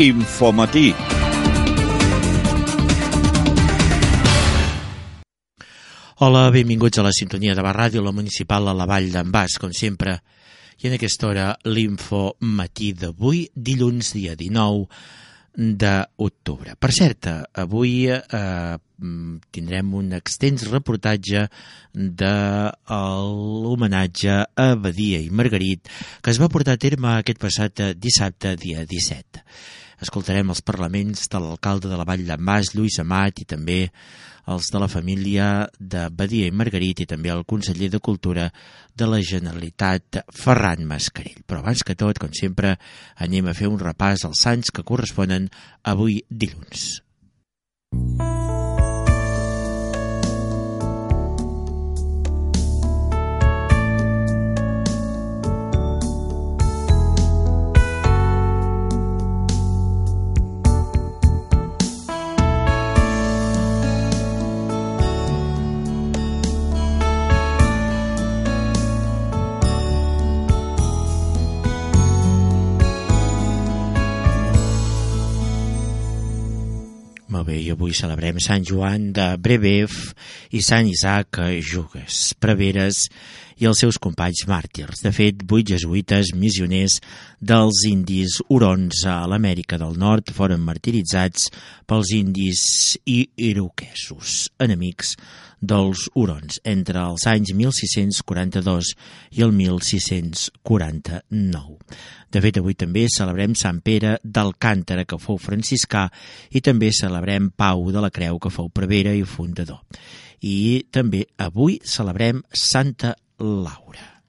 Infomatí. Hola, benvinguts a la sintonia de la ràdio, la municipal a la Vall d'en Bas, com sempre. I en aquesta hora, l'info matí d'avui, dilluns, dia 19 d'octubre. Per cert, avui eh, tindrem un extens reportatge de l'homenatge a Badia i Margarit que es va portar a terme aquest passat dissabte, dia 17. Escoltarem els parlaments de l'alcalde de la Vall d'en Bas, Lluís Amat, i també els de la família de Badia i Margarit i també el conseller de Cultura de la Generalitat, Ferran Mascarell. Però abans que tot, com sempre, anem a fer un repàs als anys que corresponen avui dilluns. Música bé, i avui celebrem Sant Joan de Brebev i Sant Isaac Jugues, preveres i els seus companys màrtirs. De fet, vuit jesuïtes missioners dels indis hurons a l'Amèrica del Nord foren martiritzats pels indis i iroquesos, enemics dels hurons, entre els anys 1642 i el 1649. De fet, avui també celebrem Sant Pere d'Alcàntara, que fou franciscà, i també celebrem Pau de la Creu, que fou prevera i fundador. I també avui celebrem Santa Laura.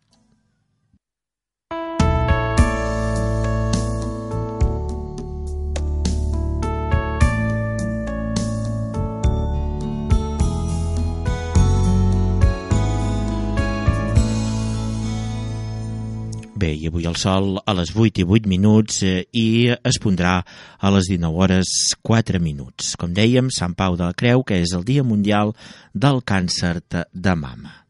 Bé, i avui el sol a les 8 i 8 minuts eh, i es pondrà a les 19 hores 4 minuts. Com dèiem, Sant Pau de la Creu, que és el Dia Mundial del Càncer de Mama.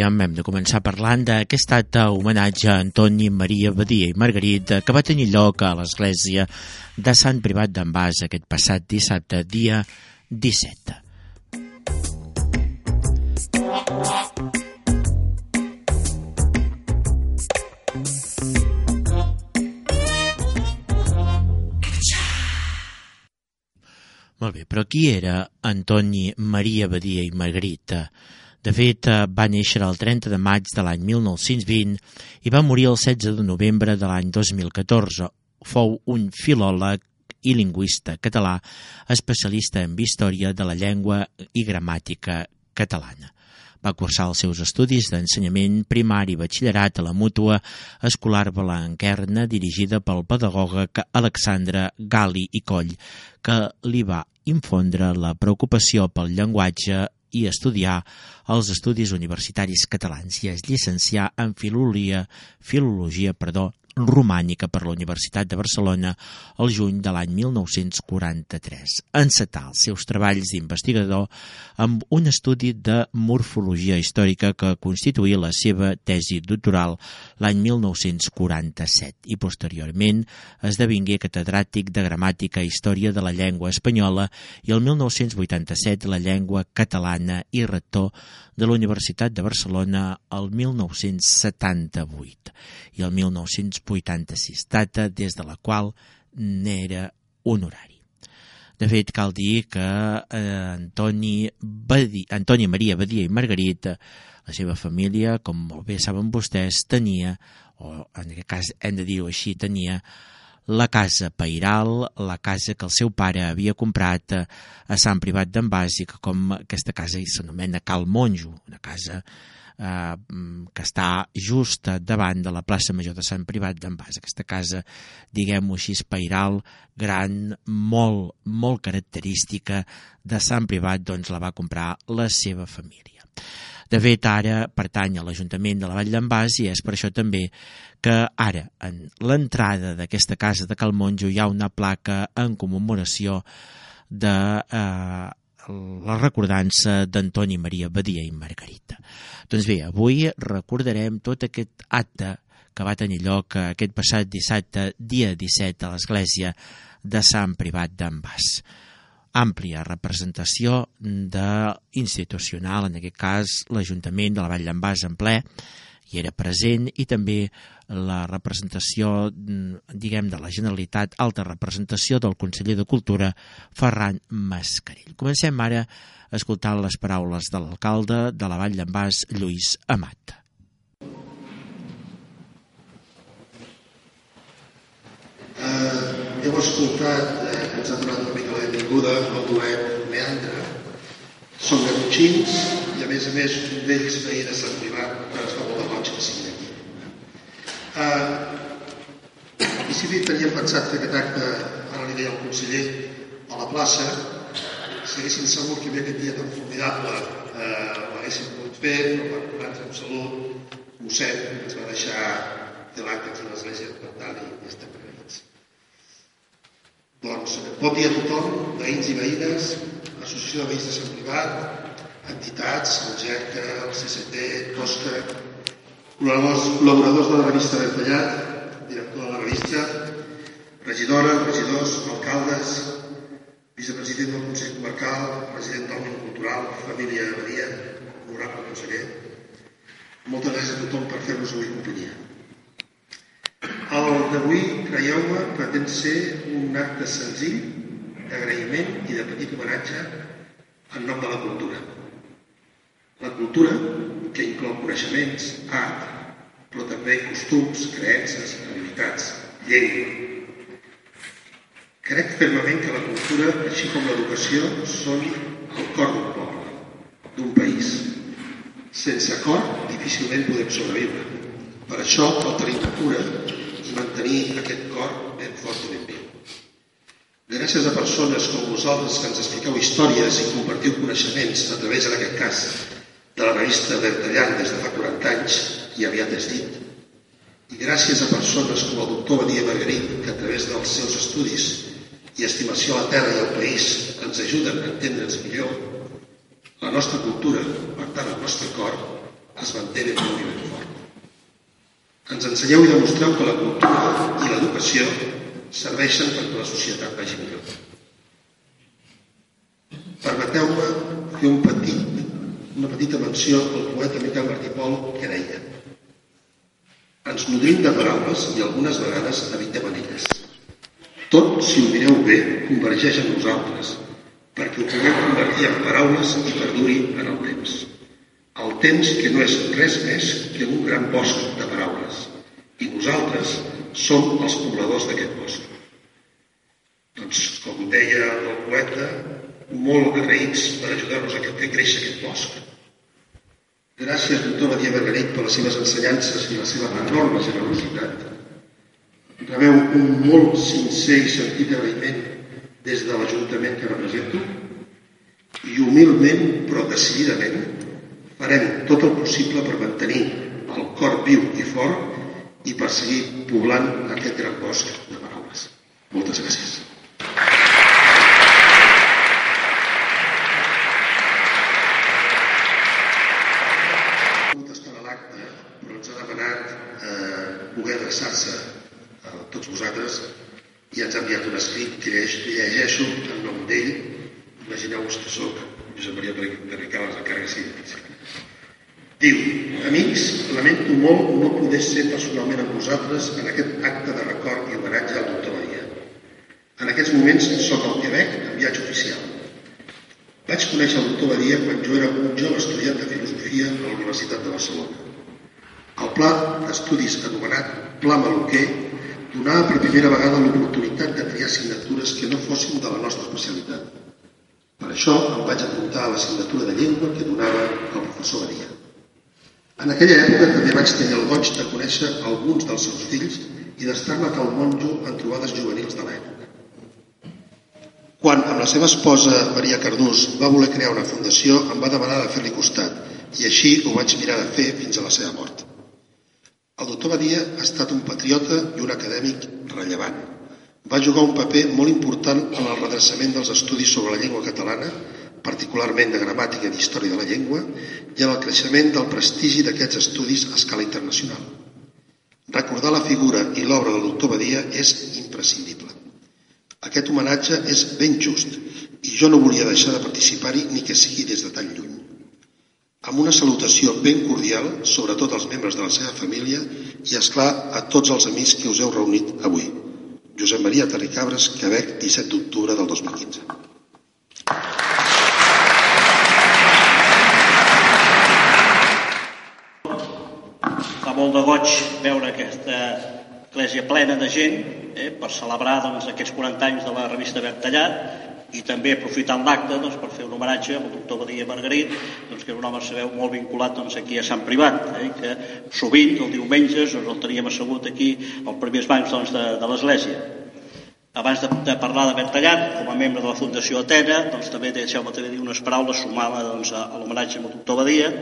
Dèiem, hem de començar parlant d'aquest acte homenatge a Antoni Maria Badia i Margarit que va tenir lloc a l'església de Sant Privat d'en Bas aquest passat dissabte, dia 17. Molt bé, però qui era Antoni Maria Badia i Margarita? De fet, eh, va néixer el 30 de maig de l'any 1920 i va morir el 16 de novembre de l'any 2014. Fou un filòleg i lingüista català, especialista en història de la llengua i gramàtica catalana. Va cursar els seus estudis d'ensenyament primari i batxillerat a la mútua escolar Balanquerna dirigida pel pedagoga Alexandre Gali i Coll, que li va infondre la preocupació pel llenguatge i estudiar els estudis universitaris catalans. I es llicencià en filologia, filologia perdó, romànica per la Universitat de Barcelona el juny de l'any 1943. Encetà els seus treballs d'investigador amb un estudi de morfologia històrica que constituïa la seva tesi doctoral l'any 1947 i posteriorment esdevingué catedràtic de gramàtica i història de la llengua espanyola i el 1987 la llengua catalana i rector de la Universitat de Barcelona el 1978 i el 1986, data des de la qual n'era honorari. De fet, cal dir que eh, Antoni, Badí, Antoni Maria Badia i Margarita, la seva família, com molt bé saben vostès, tenia, o en aquest cas hem de dir-ho així, tenia la casa Pairal, la casa que el seu pare havia comprat a Sant Privat d'en Bàsic, com aquesta casa s'anomena Cal Monjo, una casa eh, que està just davant de la plaça Major de Sant Privat d'en Bas. Aquesta casa, diguem-ho així, Pairal, gran, molt, molt característica de Sant Privat, doncs la va comprar la seva família. De fet, ara pertany a l'Ajuntament de la Vall d'en Bas i és per això també que ara, en l'entrada d'aquesta casa de Calmonjo, hi ha una placa en commemoració de eh, la recordança d'Antoni Maria Badia i Margarita. Doncs bé, avui recordarem tot aquest acte que va tenir lloc aquest passat dissabte, dia 17, a l'església de Sant Privat d'en Bas àmplia representació de institucional, en aquest cas l'Ajuntament de la Vall d'en Bas en ple, hi era present i també la representació, diguem, de la Generalitat, alta representació del conseller de Cultura, Ferran Mascarell. Comencem ara escoltant les paraules de l'alcalde de la Vall d'en Bas, Lluís Amat. Uh, heu escoltat ens ha donat benvinguda al duet Meandre. Són garrotxins i a més a més un d'ells veí de Sant Privat, però es fa molt de goig que sigui aquí. Uh, I si bé teníem pensat fer aquest acte, ara li deia el conseller, a la plaça, si haguéssim sabut que havia aquest dia tan formidable eh, l'haguéssim pogut fer, però per curar amb salut, mossèn ens va deixar fer l'acte a l'església per tant i estem doncs bon dia a tothom, veïns i veïnes, Associació de Veïns de Sant Privat, entitats, el GERCA, el CCT, COSCA, col·laboradors de la revista Ben Tallat, director de la revista, regidores, regidors, alcaldes, vicepresident del Consell Comarcal, president del Món Cultural, família Badia, honorable conseller. Moltes gràcies a tothom per fer-nos avui companyia. El d'avui, creieu-me, pretén ser un acte senzill d'agraïment i de petit homenatge en nom de la cultura. La cultura, que inclou coneixements, art, però també costums, creences, habilitats, llengua. Crec fermament que la cultura, així com l'educació, són el cor d'un poble, d'un país. Sense cor, difícilment podem sobreviure. Per això cal tenir cura i mantenir aquest cor ben fort i ben viu. Gràcies a persones com vosaltres que ens expliqueu històries i compartiu coneixements a través, en aquest cas, de la revista Bertallant des de fa 40 anys, i aviat és dit, i gràcies a persones com el doctor Badia Margarit, que a través dels seus estudis i estimació a la terra i al país ens ajuden a entendre'ns millor, la nostra cultura, per tant el nostre cor, es manté ben molt i ben fort. Ens ensenyeu i demostreu que la cultura i l'educació serveixen perquè la societat vagi millor. Permeteu-me fer un petit, una petita menció al poeta Miquel Martí Pol que deia ens nodrim de paraules i algunes vegades evitem en elles. Tot, si ho mireu bé, convergeix en nosaltres, perquè ho puguem convertir en paraules i perduri en el temps. El temps que no és res més que un gran bosc de paraules. Nosaltres som els pobladors d'aquest bosc. Doncs, com deia el poeta, molt agraïts per ajudar-nos a fer créixer aquest bosc. Gràcies, doctor Badia Margarit, per les seves ensenyances i la seva enorme generositat. Rebeu un molt sincer i sentit agraïment des de l'Ajuntament que represento i humilment, però decididament, farem tot el possible per mantenir el cor viu i fort i per seguir poblant aquest gran bosc de paraules. Moltes gràcies. estar a l'acte, però ens ha demanat eh, poder adreçar-se a tots vosaltres i ens ha enviat un escrit que llegeixo en nom d'ell. Imagineu-vos que sóc Josep Maria Perricales, encara que sigui. Diu, amics, lamento molt no poder ser personalment amb vosaltres en aquest acte de record i homenatge al doctor Maria. En aquests moments sóc al Quebec en viatge oficial. Vaig conèixer el doctor Badia quan jo era un jove estudiant de filosofia a la Universitat de Barcelona. El pla d'estudis anomenat Pla Maluquer donava per primera vegada l'oportunitat de triar assignatures que no fossin de la nostra especialitat. Per això em vaig apuntar a l'assignatura de llengua que donava el professor Badia. En aquella època també vaig tenir el goig de conèixer alguns dels seus fills i d'estar-ne tal monjo en trobades juvenils de l'època. Quan, amb la seva esposa Maria Cardús, va voler crear una fundació, em va demanar de fer-li costat i així ho vaig mirar de fer fins a la seva mort. El doctor Badia ha estat un patriota i un acadèmic rellevant. Va jugar un paper molt important en el redreçament dels estudis sobre la llengua catalana particularment de gramàtica i d'història de la llengua, i en el creixement del prestigi d'aquests estudis a escala internacional. Recordar la figura i l'obra del doctor Badia és imprescindible. Aquest homenatge és ben just i jo no volia deixar de participar-hi ni que sigui des de tan lluny. Amb una salutació ben cordial, sobretot als membres de la seva família i, és clar a tots els amics que us heu reunit avui. Josep Maria Terricabres, Quebec, 17 d'octubre del 2015. molt de goig veure aquesta església plena de gent eh, per celebrar doncs, aquests 40 anys de la revista Bertallat i també aprofitant l'acte doncs, per fer un homenatge al doctor Badia Margarit, doncs, que és un home, sabeu, molt vinculat doncs, aquí a Sant Privat, eh, que sovint, el diumenges, doncs, el teníem assegut aquí als primers bancs doncs, de, de l'Església. Abans de, de parlar de Bertallat, com a membre de la Fundació Atena, doncs, també deixeu-me també dir unes paraules sumant doncs, a, a l'homenatge al doctor Badia,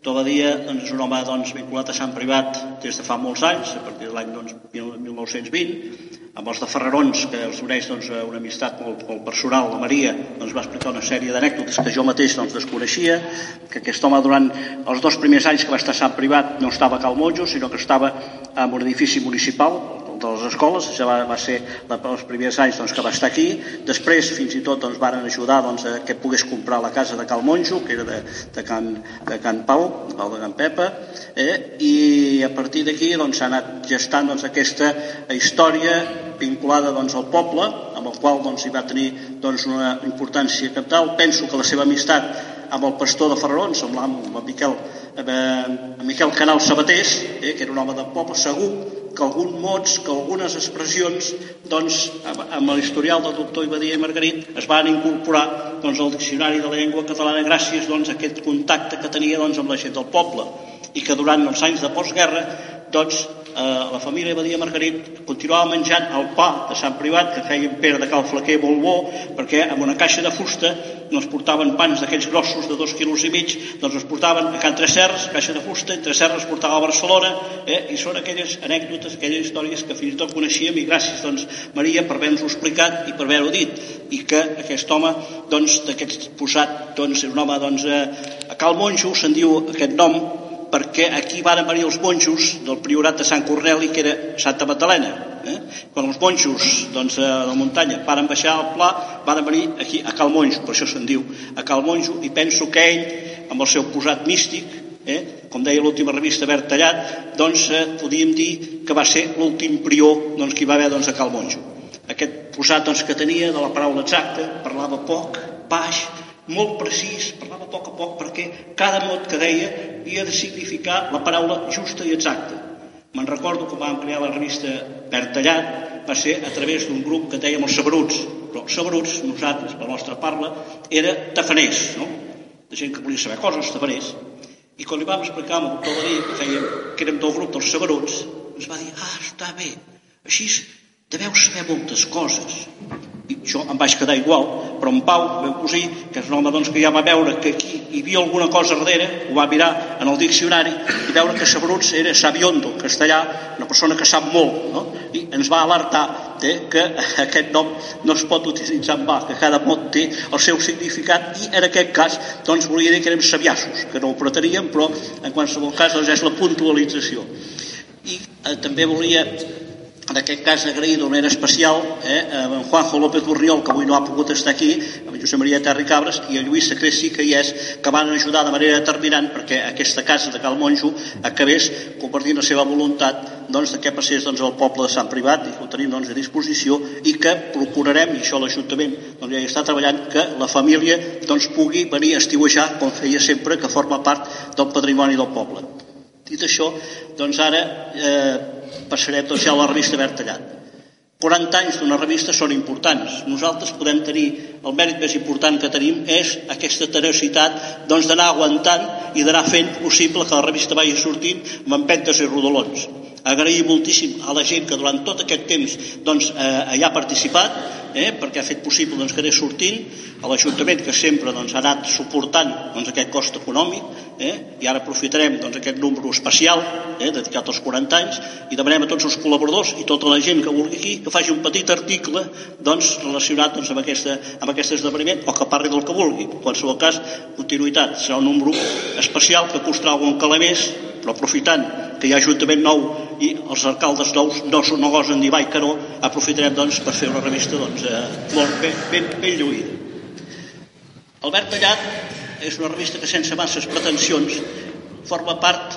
Tobadia doncs, és un home doncs, vinculat a Sant Privat des de fa molts anys, a partir de l'any doncs, 1920, amb els de Ferrarons, que els uneix doncs, una amistat molt, molt personal, la Maria doncs, va explicar una sèrie d'anècdotes que jo mateix doncs, desconeixia, que aquest home durant els dos primers anys que va estar a Sant Privat no estava a Cal Monjo, sinó que estava en un edifici municipal, de les escoles, això va, va ser la, els primers anys doncs, que va estar aquí, després fins i tot doncs, varen ajudar doncs, a que pogués comprar la casa de Cal Monjo, que era de, de, Can, de Can Pau, Pau de Can Pepa, eh? i a partir d'aquí doncs, s'ha doncs, anat gestant doncs, aquesta història vinculada doncs, al poble, amb el qual doncs, hi va tenir doncs, una importància capital. Penso que la seva amistat amb el pastor de Ferrarons, amb, amb Miquel, amb Miquel Canal Sabatés, eh, que era un home del poble, segur que alguns mots, que algunes expressions, doncs, amb l'historial del doctor Ibadia i Margarit es van incorporar doncs, al diccionari de la llengua catalana gràcies doncs, a aquest contacte que tenia doncs, amb la gent del poble. I que durant els anys de postguerra doncs, eh, la família Badia Margarit continuava menjant el pa de Sant Privat que feien Pere de Cal Flaquer molt bo perquè amb una caixa de fusta no es portaven pans d'aquells grossos de dos quilos i mig doncs es portaven a Can Tresserres caixa de fusta, i Tresserres portava a Barcelona eh, i són aquelles anècdotes aquelles històries que fins i tot coneixíem i gràcies doncs Maria per haver-nos-ho explicat i per haver-ho dit i que aquest home doncs d'aquest posat doncs és un home doncs eh, a Cal Monjo se'n diu aquest nom perquè aquí van venir els monjos del priorat de Sant Corneli, que era Santa Magdalena. Eh? Quan els monjos doncs, de la muntanya van baixar al pla, van venir aquí a Cal Monjo, per això se'n diu a Cal Monjo, i penso que ell, amb el seu posat místic, eh? com deia l'última revista Verd Tallat, doncs eh, podíem dir que va ser l'últim prior doncs, que hi va haver doncs, a Cal Monjo. Aquest posat doncs, que tenia de la paraula exacta, parlava poc, baix, molt precís, parlava a poc a poc perquè cada mot que deia havia de significar la paraula justa i exacta. Me'n recordo que vam crear la revista Bertallat, va ser a través d'un grup que dèiem els sabruts, però els sabruts, nosaltres, la nostra parla, era tafaners, no? de gent que volia saber coses, tafaners. I quan li vam explicar el doctor Badí, que, fèiem, que érem del grup dels sabruts, ens va dir, ah, està bé, així deveu saber moltes coses. I jo em vaig quedar igual, però en Pau, meu cosí, que és un home doncs, que ja va veure que aquí hi havia alguna cosa darrere, ho va mirar en el diccionari i veure que Sabruts era sabiondo, castellà, una persona que sap molt, no? i ens va alertar eh, que aquest nom no es pot utilitzar en va, que cada mot té el seu significat i en aquest cas doncs volia dir que érem sabiassos, que no ho pretendíem, però en qualsevol cas doncs, és la puntualització. I eh, també volia en aquest cas agrair d'una manera especial eh, a en Juanjo López Burriol, que avui no ha pogut estar aquí, a Josep Maria Terri Cabres i a Lluís Sacressi, que hi és, que van ajudar de manera determinant perquè aquesta casa de Cal Monjo acabés compartint la seva voluntat doncs, que passés doncs, al poble de Sant Privat i ho tenim doncs, a disposició i que procurarem, i això l'Ajuntament doncs, ja està treballant, que la família doncs, pugui venir a estiuejar, com feia sempre, que forma part del patrimoni del poble. Dit això, doncs ara eh, passarem doncs ja la revista Verd Tallat. 40 anys d'una revista són importants. Nosaltres podem tenir, el mèrit més important que tenim és aquesta tenacitat doncs, d'anar aguantant i d'anar fent possible que la revista vagi sortint amb empentes i rodolons. Agrair moltíssim a la gent que durant tot aquest temps doncs, eh, hi ha participat, eh, perquè ha fet possible doncs, que anés sortint, a l'Ajuntament que sempre doncs, ha anat suportant doncs, aquest cost econòmic eh, i ara aprofitarem doncs, aquest número especial eh, dedicat als 40 anys i demanem a tots els col·laboradors i tota la gent que vulgui aquí que faci un petit article doncs, relacionat doncs, amb, aquesta, amb aquest esdeveniment o que parli del que vulgui. En qualsevol cas, continuïtat. Serà un número especial que costarà algun caler més, però aprofitant que hi ha Ajuntament nou i els alcaldes nous no, no gosen dir vai que no, aprofitarem doncs, per fer una revista doncs, eh, molt ben, ben, ben lluïda. Albert Tallat és una revista que sense masses pretensions forma part,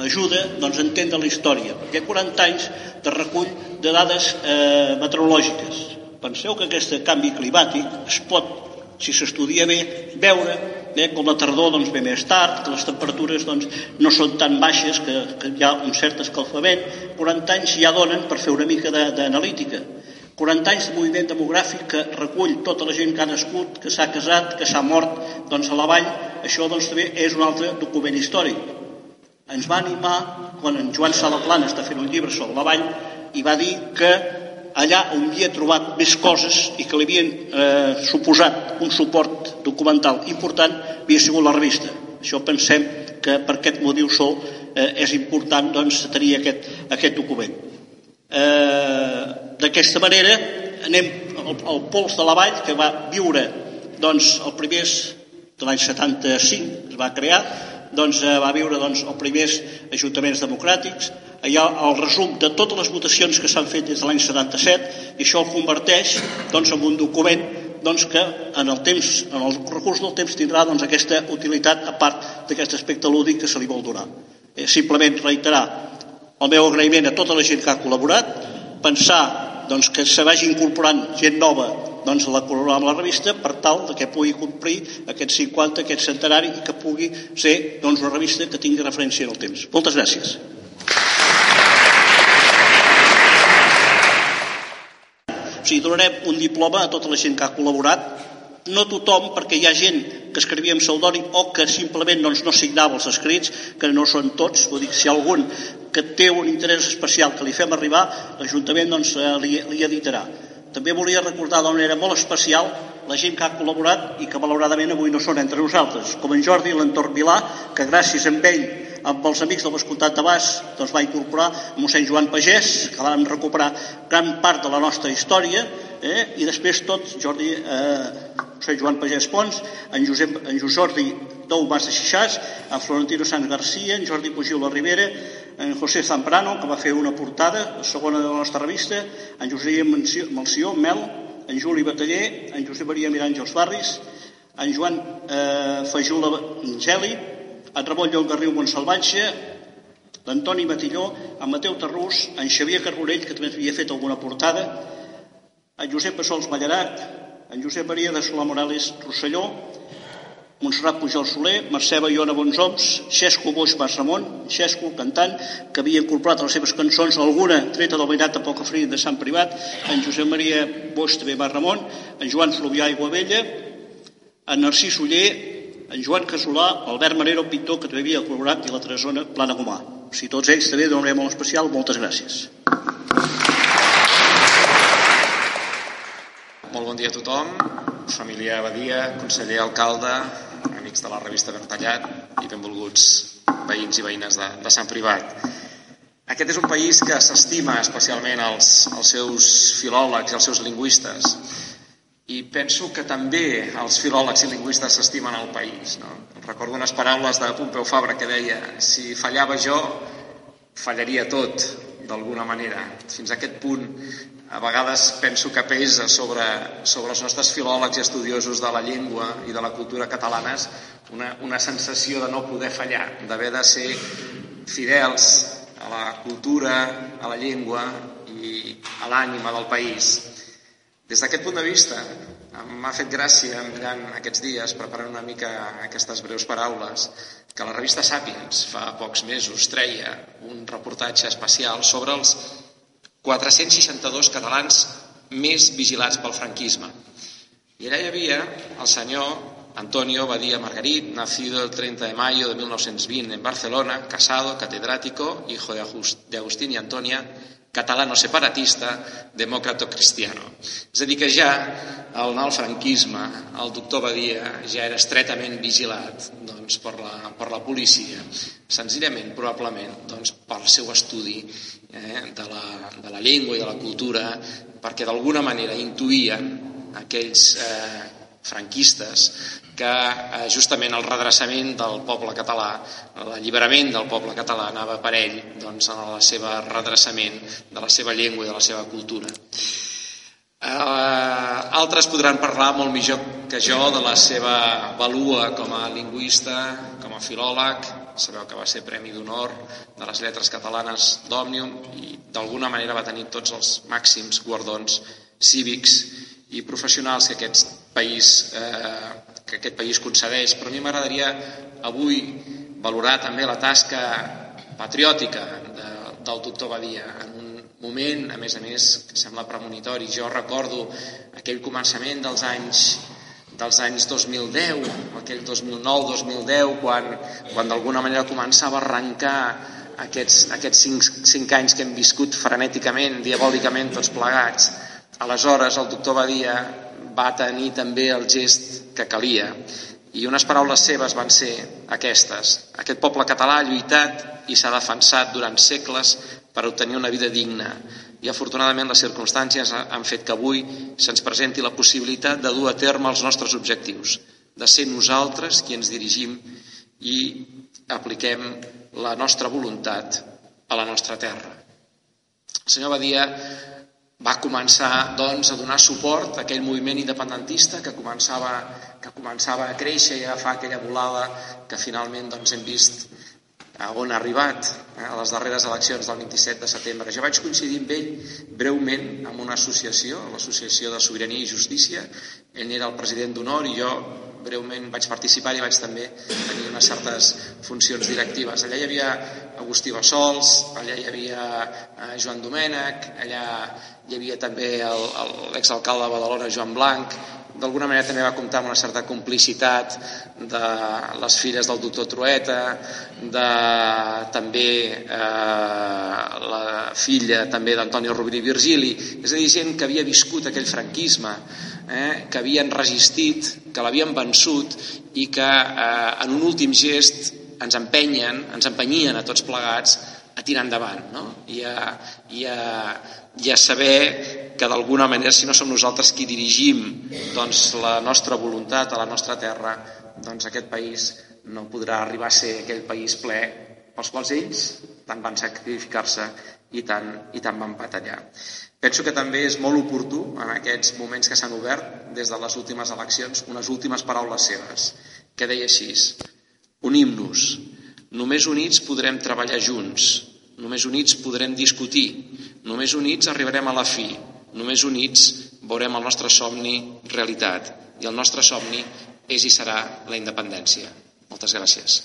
ajuda doncs, a entendre la història. Hi ha 40 anys de recull de dades eh, meteorològiques. Penseu que aquest canvi climàtic es pot, si s'estudia bé, veure eh, com la tardor doncs, ve més tard, que les temperatures doncs, no són tan baixes, que, que hi ha un cert escalfament. 40 anys ja donen per fer una mica d'analítica. 40 anys de moviment demogràfic que recull tota la gent que ha nascut, que s'ha casat, que s'ha mort doncs, a la vall, això doncs, també és un altre document històric. Ens va animar, quan en Joan Salaplana està fent un llibre sobre la vall, i va dir que allà on havia trobat més coses i que li havien eh, suposat un suport documental important havia sigut la revista. Això pensem que per aquest motiu sol eh, és important doncs, tenir aquest, aquest document. Eh, D'aquesta manera anem al, al pols de la vall que va viure doncs, el primers de l'any 75 es va crear doncs, eh, va viure doncs, els primers ajuntaments democràtics hi ha el resum de totes les votacions que s'han fet des de l'any 77 i això el converteix doncs, en un document doncs, que en el temps, en el recurs del temps tindrà doncs, aquesta utilitat a part d'aquest aspecte lúdic que se li vol donar. Eh, simplement reiterar el meu agraïment a tota la gent que ha col·laborat, pensar doncs, que se vagi incorporant gent nova doncs, a la col·laborar amb la revista per tal que pugui complir aquest 50, aquest centenari i que pugui ser doncs, una revista que tingui referència en el temps. Moltes gràcies. O sigui, donarem un diploma a tota la gent que ha col·laborat no tothom, perquè hi ha gent que escrivia amb pseudònim o que simplement doncs, no signava els escrits, que no són tots, vull dir, si algun que té un interès especial que li fem arribar, l'Ajuntament doncs, eh, li, li editarà. També volia recordar d'una manera molt especial la gent que ha col·laborat i que malauradament avui no són entre nosaltres, com en Jordi l'entorn Vilà, que gràcies a ell amb els amics del Vescomtat de Bas doncs va incorporar mossèn Joan Pagès, que van recuperar gran part de la nostra història, eh? i després tots, Jordi, eh, Josep Joan Pagès Pons, en, Josep, en Jordi Dou Mas de Xixàs, en Florentino Sanz Garcia, en Jordi Pugil la Ribera, en José Zamprano, que va fer una portada, la segona de la nostra revista, en Josep Malció, Mel, en Juli Bataller, en Josep Maria Miràngels Barris, en Joan eh, Fajula Geli, en Ramon Llongarriu Montsalvatge, l'Antoni Matilló, en Mateu Tarrús, en Xavier Carbonell, que també havia fet alguna portada, en Josep Passols Mallarac, en Josep Maria de Solà Morales Rosselló, Montserrat Pujol Soler, Mercè Baiona Bonsoms, Xesco Boix Bas Ramon, Xesco, cantant, que havia incorporat a les seves cançons alguna treta del veïnat de Poca Fria de Sant Privat, en Josep Maria Boix també Bas Ramon, en Joan Fluvià i Guavella, en Narcís Uller, en Joan Casolà, Albert Manero, pintor que també havia col·laborat, i la Tresona Plana Gomà. Sigui, tots ells també manera molt especial, moltes gràcies. Molt bon dia a tothom. família Badia, conseller alcalde, amics de la revista Bertallat i benvolguts veïns i veïnes de, de Sant Privat. Aquest és un país que s'estima especialment els, els seus filòlegs i els seus lingüistes i penso que també els filòlegs i lingüistes s'estimen el país. No? Recordo unes paraules de Pompeu Fabra que deia si fallava jo, fallaria tot, d'alguna manera. Fins a aquest punt, a vegades penso que pesa sobre, sobre els nostres filòlegs i estudiosos de la llengua i de la cultura catalanes una, una sensació de no poder fallar, d'haver de ser fidels a la cultura, a la llengua i a l'ànima del país. Des d'aquest punt de vista, m'ha fet gràcia, mirant aquests dies, preparant una mica aquestes breus paraules, que la revista Sapiens fa pocs mesos treia un reportatge especial sobre els 462 catalans més vigilats pel franquisme. I allà hi havia el senyor Antonio Badía Margarit, nacido el 30 de mayo de 1920 en Barcelona, casado, catedrático, hijo de Agustín y Antonia, catalano separatista, demòcrata cristiano. És a dir, que ja al nou franquisme el doctor Badia ja era estretament vigilat doncs, per, la, per la policia, senzillament, probablement, doncs, pel seu estudi eh, de, la, de la llengua i de la cultura, perquè d'alguna manera intuïen aquells eh, franquistes que eh, justament el redreçament del poble català, l'alliberament del poble català anava per ell doncs, en el seu redreçament de la seva llengua i de la seva cultura. Eh, altres podran parlar molt millor que jo de la seva valua com a lingüista, com a filòleg, sabeu que va ser Premi d'Honor de les Lletres Catalanes d'Òmnium i d'alguna manera va tenir tots els màxims guardons cívics i professionals que aquest país eh, que aquest país concedeix, però a mi m'agradaria avui valorar també la tasca patriòtica de, del doctor Badia en un moment, a més a més, que sembla premonitori. Jo recordo aquell començament dels anys dels anys 2010, aquell 2009-2010, quan, quan d'alguna manera començava a arrencar aquests, aquests cinc, cinc anys que hem viscut frenèticament, diabòlicament, tots plegats. Aleshores, el doctor Badia va tenir també el gest que calia. I unes paraules seves van ser aquestes. Aquest poble català ha lluitat i s'ha defensat durant segles per obtenir una vida digna. I afortunadament les circumstàncies han fet que avui se'ns presenti la possibilitat de dur a terme els nostres objectius, de ser nosaltres qui ens dirigim i apliquem la nostra voluntat a la nostra terra. El senyor Badia va començar doncs, a donar suport a aquell moviment independentista que començava, que començava a créixer i a agafar aquella volada que finalment doncs, hem vist a on ha arribat eh, a les darreres eleccions del 27 de setembre. Jo vaig coincidir amb ell breument amb una associació, l'Associació de Sobirania i Justícia. Ell era el president d'honor i jo breument vaig participar i vaig també tenir unes certes funcions directives. Allà hi havia Agustí Bassols, allà hi havia eh, Joan Domènech, allà hi havia també l'exalcalde de Badalona, Joan Blanc, d'alguna manera també va comptar amb una certa complicitat de les filles del doctor Trueta, de també eh, la filla també d'Antonio Rovira i Virgili, és a dir, gent que havia viscut aquell franquisme, eh, que havien resistit, que l'havien vençut i que eh, en un últim gest ens empenyen, ens empenyien a tots plegats a tirar endavant no? I, a, i, a, i a saber que d'alguna manera si no som nosaltres qui dirigim doncs, la nostra voluntat a la nostra terra doncs aquest país no podrà arribar a ser aquell país ple pels quals ells tant van sacrificar-se i tant, i tant van batallar. Penso que també és molt oportú, en aquests moments que s'han obert des de les últimes eleccions, unes últimes paraules seves, que deia així, unim-nos, només units podrem treballar junts, només units podrem discutir, només units arribarem a la fi, només units veurem el nostre somni realitat, i el nostre somni és i serà la independència. Moltes gràcies.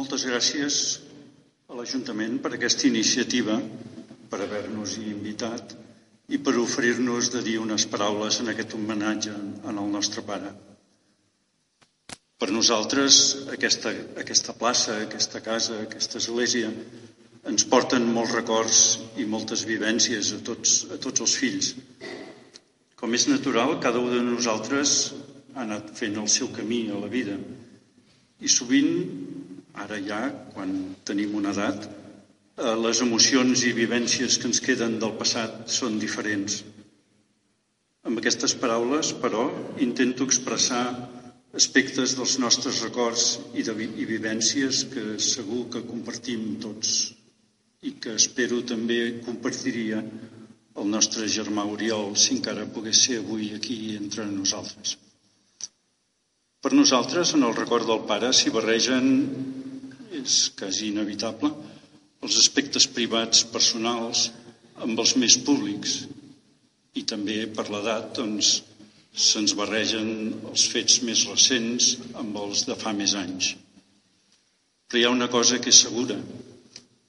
Moltes gràcies a l'Ajuntament per aquesta iniciativa, per haver-nos invitat i per oferir-nos de dir unes paraules en aquest homenatge en el nostre pare. Per nosaltres, aquesta, aquesta plaça, aquesta casa, aquesta església, ens porten molts records i moltes vivències a tots, a tots els fills. Com és natural, cada un de nosaltres ha anat fent el seu camí a la vida i sovint, ara ja, quan tenim una edat, eh, les emocions i vivències que ens queden del passat són diferents. Amb aquestes paraules, però, intento expressar aspectes dels nostres records i, de, i vivències que segur que compartim tots i que espero també compartiria el nostre germà Oriol si encara pogués ser avui aquí entre nosaltres. Per nosaltres, en el record del pare, s'hi barregen, és quasi inevitable, els aspectes privats personals amb els més públics i també per l'edat doncs, se'ns barregen els fets més recents amb els de fa més anys. Però hi ha una cosa que és segura.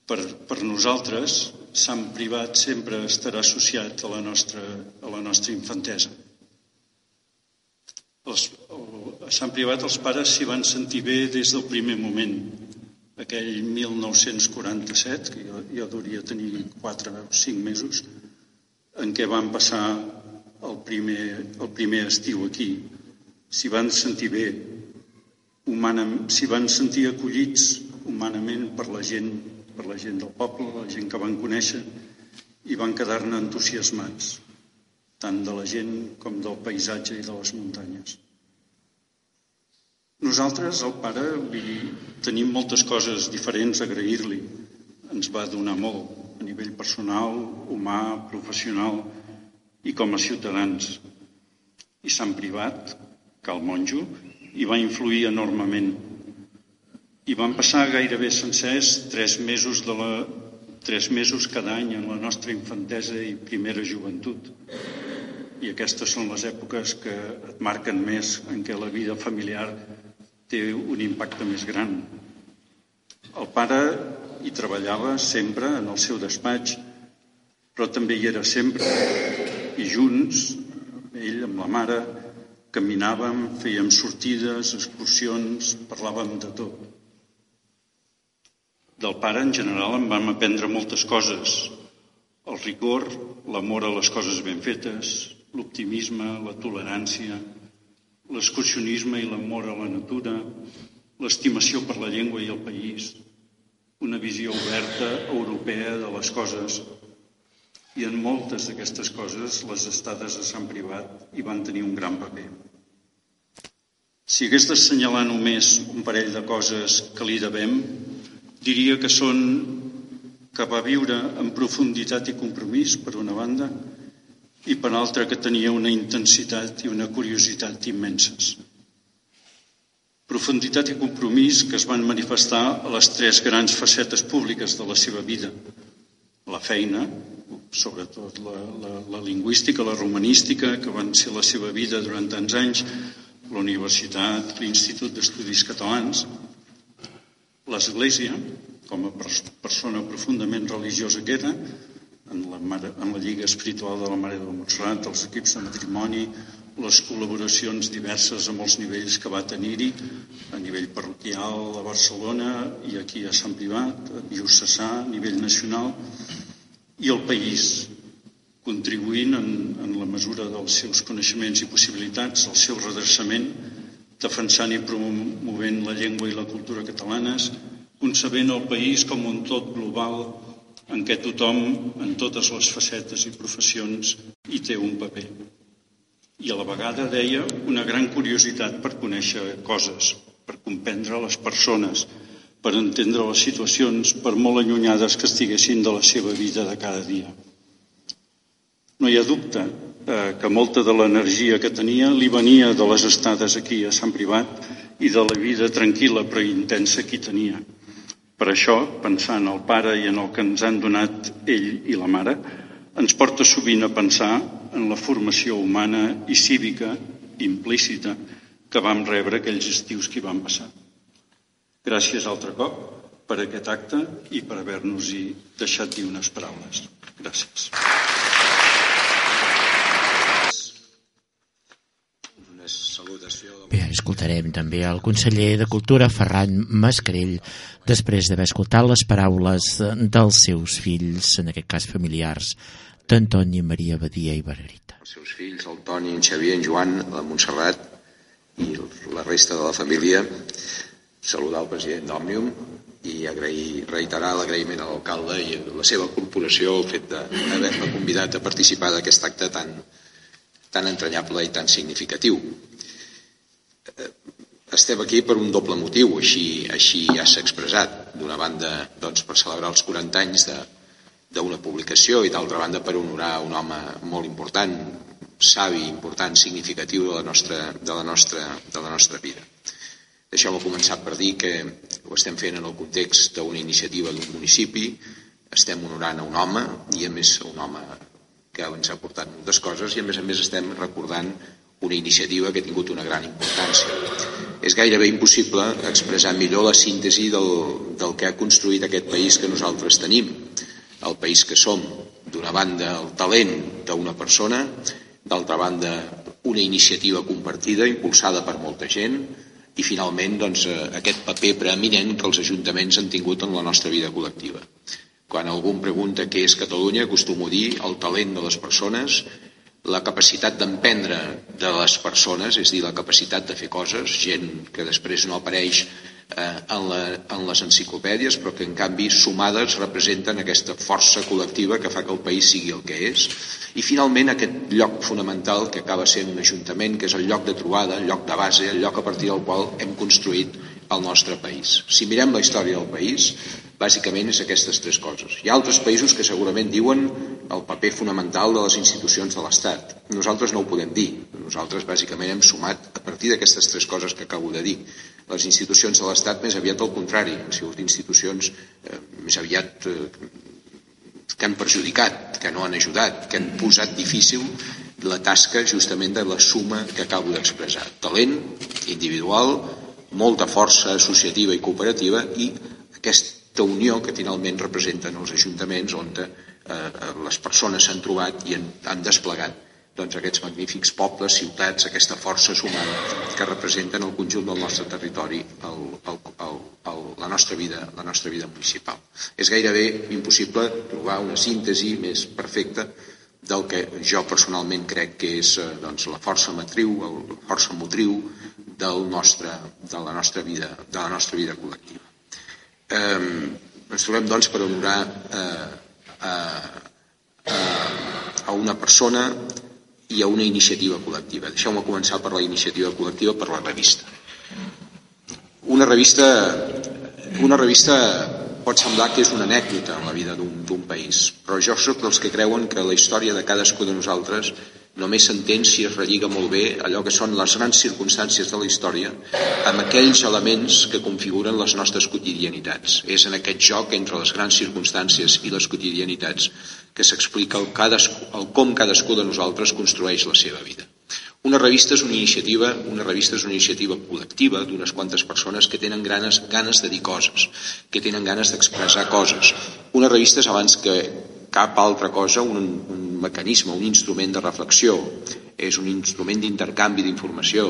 Per, per nosaltres, Sant Privat sempre estarà associat a la nostra, a la nostra infantesa. Els, a Sant Privat els pares s'hi van sentir bé des del primer moment. Aquell 1947, que jo, jo hauria tenir 4 o 5 mesos, en què van passar el primer, el primer estiu aquí. S'hi van sentir bé, s'hi van sentir acollits humanament per la gent, per la gent del poble, la gent que van conèixer, i van quedar-ne entusiasmats tant de la gent com del paisatge i de les muntanyes. Nosaltres, el pare, li tenim moltes coses diferents a agrair-li. Ens va donar molt a nivell personal, humà, professional i com a ciutadans. I Sant Privat, el monjo, hi va influir enormement. I van passar gairebé sencers tres mesos de la tres mesos cada any en la nostra infantesa i primera joventut i aquestes són les èpoques que et marquen més en què la vida familiar té un impacte més gran. El pare hi treballava sempre en el seu despatx, però també hi era sempre. I junts, ell amb la mare, caminàvem, fèiem sortides, excursions, parlàvem de tot. Del pare, en general, en vam aprendre moltes coses. El rigor, l'amor a les coses ben fetes, l'optimisme, la tolerància, l'excursionisme i l'amor a la natura, l'estimació per la llengua i el país, una visió oberta europea de les coses. I en moltes d'aquestes coses les estades a Sant Privat hi van tenir un gran paper. Si hagués d'assenyalar només un parell de coses que li devem, diria que són que va viure en profunditat i compromís, per una banda, i per altra que tenia una intensitat i una curiositat immenses. Profunditat i compromís que es van manifestar a les tres grans facetes públiques de la seva vida. La feina, sobretot la, la, la lingüística, la romanística, que van ser la seva vida durant tants anys, la universitat, l'Institut d'Estudis Catalans, l'Església, com a persona profundament religiosa que era, en la, mare, en la Lliga Espiritual de la Mare de Montserrat, els equips de matrimoni, les col·laboracions diverses amb els nivells que va tenir-hi, a nivell parroquial a Barcelona i aquí a Sant Privat, a Diocesà, a nivell nacional, i el país, contribuint en, en la mesura dels seus coneixements i possibilitats al seu redreçament, defensant i promovent la llengua i la cultura catalanes, concebent el país com un tot global en què tothom, en totes les facetes i professions, hi té un paper. I a la vegada, deia, una gran curiositat per conèixer coses, per comprendre les persones, per entendre les situacions, per molt allunyades que estiguessin de la seva vida de cada dia. No hi ha dubte eh, que molta de l'energia que tenia li venia de les estades aquí a Sant Privat i de la vida tranquil·la però intensa que tenia. Per això, pensar en el pare i en el que ens han donat ell i la mare, ens porta sovint a pensar en la formació humana i cívica implícita que vam rebre aquells estius que hi van passar. Gràcies altre cop per aquest acte i per haver-nos-hi deixat dir unes paraules. Gràcies. Bé, escoltarem també el conseller de Cultura, Ferran Mascarell, després d'haver escoltat les paraules dels seus fills, en aquest cas familiars, d'Antoni Maria Badia i Bargarita. Els seus fills, el Toni, en Xavier, en Joan, la Montserrat i la resta de la família, saludar el president d'Òmnium i agrair, reiterar l'agraïment a l'alcalde i a la seva corporació el fet d'haver-me convidat a participar d'aquest acte tan, tan entranyable i tan significatiu. Eh, estem aquí per un doble motiu, així, així ja s'ha expressat. D'una banda, doncs, per celebrar els 40 anys d'una publicació i d'altra banda per honorar un home molt important, savi, important, significatiu de la nostra, de la nostra, de la nostra vida. Deixeu-me començar per dir que ho estem fent en el context d'una iniciativa d'un municipi, estem honorant a un home i a més un home que ens ha portat moltes coses i a més a més estem recordant una iniciativa que ha tingut una gran importància. És gairebé impossible expressar millor la síntesi del, del que ha construït aquest país que nosaltres tenim, el país que som. D'una banda, el talent d'una persona, d'altra banda, una iniciativa compartida, impulsada per molta gent, i finalment doncs, eh, aquest paper preeminent que els ajuntaments han tingut en la nostra vida col·lectiva. Quan algú em pregunta què és Catalunya, acostumo a dir el talent de les persones, la capacitat d'emprendre de les persones, és dir, la capacitat de fer coses, gent que després no apareix eh, en, la, en les enciclopèdies, però que en canvi sumades representen aquesta força col·lectiva que fa que el país sigui el que és. I finalment aquest lloc fonamental que acaba sent un ajuntament, que és el lloc de trobada, el lloc de base, el lloc a partir del qual hem construït el nostre país. Si mirem la història del país, bàsicament és aquestes tres coses. Hi ha altres països que segurament diuen el paper fonamental de les institucions de l'Estat. Nosaltres no ho podem dir. Nosaltres bàsicament hem sumat a partir d'aquestes tres coses que acabo de dir. Les institucions de l'Estat més aviat al contrari, han sigut institucions eh, més aviat eh, que han perjudicat, que no han ajudat, que han posat difícil la tasca justament de la suma que acabo d'expressar. Talent individual, molta força associativa i cooperativa i aquest aquesta unió que finalment representen els ajuntaments on eh, les persones s'han trobat i han, han desplegat doncs, aquests magnífics pobles, ciutats, aquesta força sumada que representen el conjunt del nostre territori, el, el, el, el, la, nostra vida, la nostra vida municipal. És gairebé impossible trobar una síntesi més perfecta del que jo personalment crec que és eh, doncs, la força matriu, la força motriu del nostre, de, la nostra vida, de la nostra vida col·lectiva. Eh, ens trobem, doncs, per honorar eh, a, a, una persona i a una iniciativa col·lectiva. Deixeu-me començar per la iniciativa col·lectiva, per la revista. Una revista, una revista pot semblar que és una anècdota en la vida d'un país, però jo sóc dels que creuen que la història de cadascú de nosaltres només s'entén si es relliga molt bé allò que són les grans circumstàncies de la història amb aquells elements que configuren les nostres quotidianitats. És en aquest joc entre les grans circumstàncies i les quotidianitats que s'explica el, el com cadascú de nosaltres construeix la seva vida. Una revista és una iniciativa, una revista és una iniciativa col·lectiva d'unes quantes persones que tenen ganes, ganes de dir coses, que tenen ganes d'expressar coses. Una revista és abans que cap altra cosa un, un mecanisme, un instrument de reflexió, és un instrument d'intercanvi d'informació,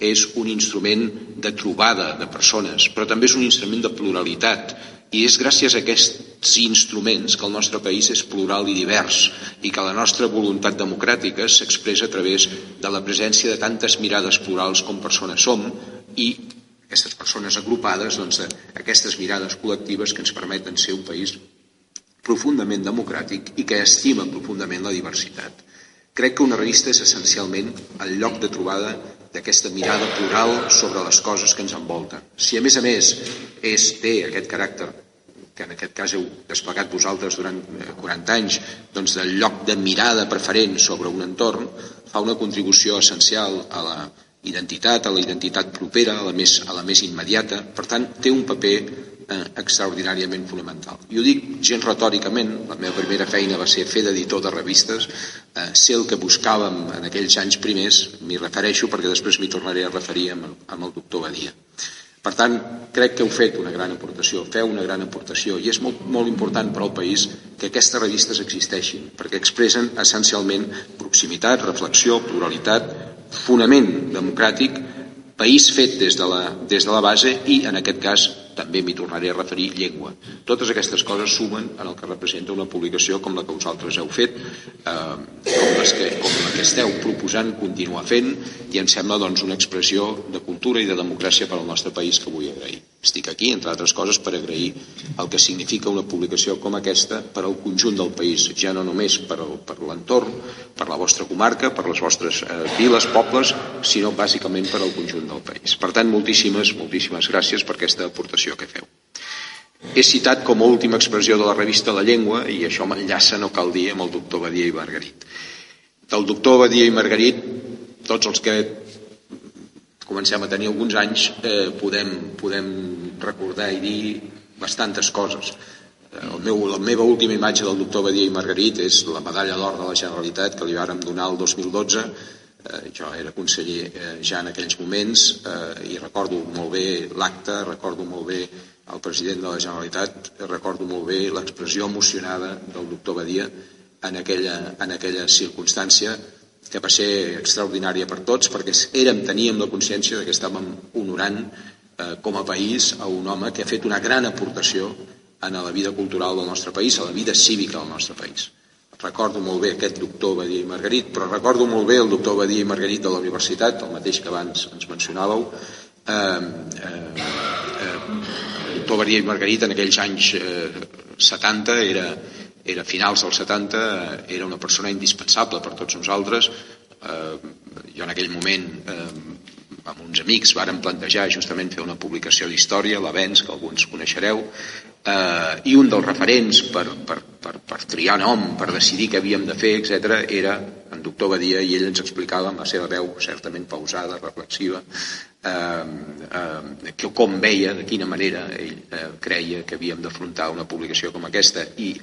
és un instrument de trobada de persones, però també és un instrument de pluralitat. I és gràcies a aquests instruments que el nostre país és plural i divers i que la nostra voluntat democràtica s'expressa a través de la presència de tantes mirades plurals com persones som i aquestes persones agrupades, doncs, aquestes mirades col·lectives que ens permeten ser un país profundament democràtic i que estima profundament la diversitat. Crec que una revista és essencialment el lloc de trobada d'aquesta mirada plural sobre les coses que ens envolten. Si a més a més és, té aquest caràcter que en aquest cas heu desplegat vosaltres durant 40 eh, anys, doncs del lloc de mirada preferent sobre un entorn, fa una contribució essencial a la identitat, a la identitat propera, a la més, a la més immediata. Per tant, té un paper eh, extraordinàriament fonamental. I ho dic gens retòricament, la meva primera feina va ser fer d'editor de revistes, eh, ser el que buscàvem en aquells anys primers, m'hi refereixo perquè després m'hi tornaré a referir amb el, amb el doctor Badia. Per tant, crec que heu fet una gran aportació, feu una gran aportació i és molt, molt important per al país que aquestes revistes existeixin, perquè expressen essencialment proximitat, reflexió, pluralitat, fonament democràtic, país fet des de la, des de la base i, en aquest cas, també m'hi tornaré a referir, llengua. Totes aquestes coses sumen en el que representa una publicació com la que vosaltres heu fet, eh, com, les que, com la que esteu proposant continuar fent, i em sembla doncs, una expressió de cultura i de democràcia per al nostre país que vull agrair. Estic aquí, entre altres coses, per agrair el que significa una publicació com aquesta per al conjunt del país, ja no només per, per l'entorn, per la vostra comarca, per les vostres eh, viles, pobles, sinó bàsicament per al conjunt del país. Per tant, moltíssimes, moltíssimes gràcies per aquesta aportació que feu. He citat com a última expressió de la revista La Llengua, i això m'enllaça, no cal dir, amb el doctor Badia i Margarit. Del doctor Badia i Margarit, tots els que comencem a tenir alguns anys, eh, podem, podem recordar i dir bastantes coses. Eh, el meu, la meva última imatge del doctor Badia i Margarit és la medalla d'or de la Generalitat que li vàrem donar el 2012 eh, jo era conseller eh, ja en aquells moments eh, i recordo molt bé l'acte, recordo molt bé el president de la Generalitat, recordo molt bé l'expressió emocionada del doctor Badia en aquella, en aquella circumstància que va ser extraordinària per tots perquè érem, teníem la consciència de que estàvem honorant eh, com a país a un home que ha fet una gran aportació a la vida cultural del nostre país, a la vida cívica del nostre país. Recordo molt bé aquest doctor Badia i Margarit, però recordo molt bé el doctor Badia i Margarit de la universitat, el mateix que abans ens mencionàveu. Eh, eh, eh, el doctor Badia i Margarit en aquells anys eh, 70 era, era finals dels 70, eh, era una persona indispensable per tots nosaltres. Eh, jo en aquell moment, eh, amb uns amics, vàrem plantejar justament fer una publicació d'història, l'Avenç, que alguns coneixereu, eh, i un dels referents per, per, per, per triar nom, per decidir què havíem de fer, etc era en doctor Badia i ell ens explicava amb la seva veu certament pausada, reflexiva, eh, eh, que com veia, de quina manera ell eh, creia que havíem d'afrontar una publicació com aquesta i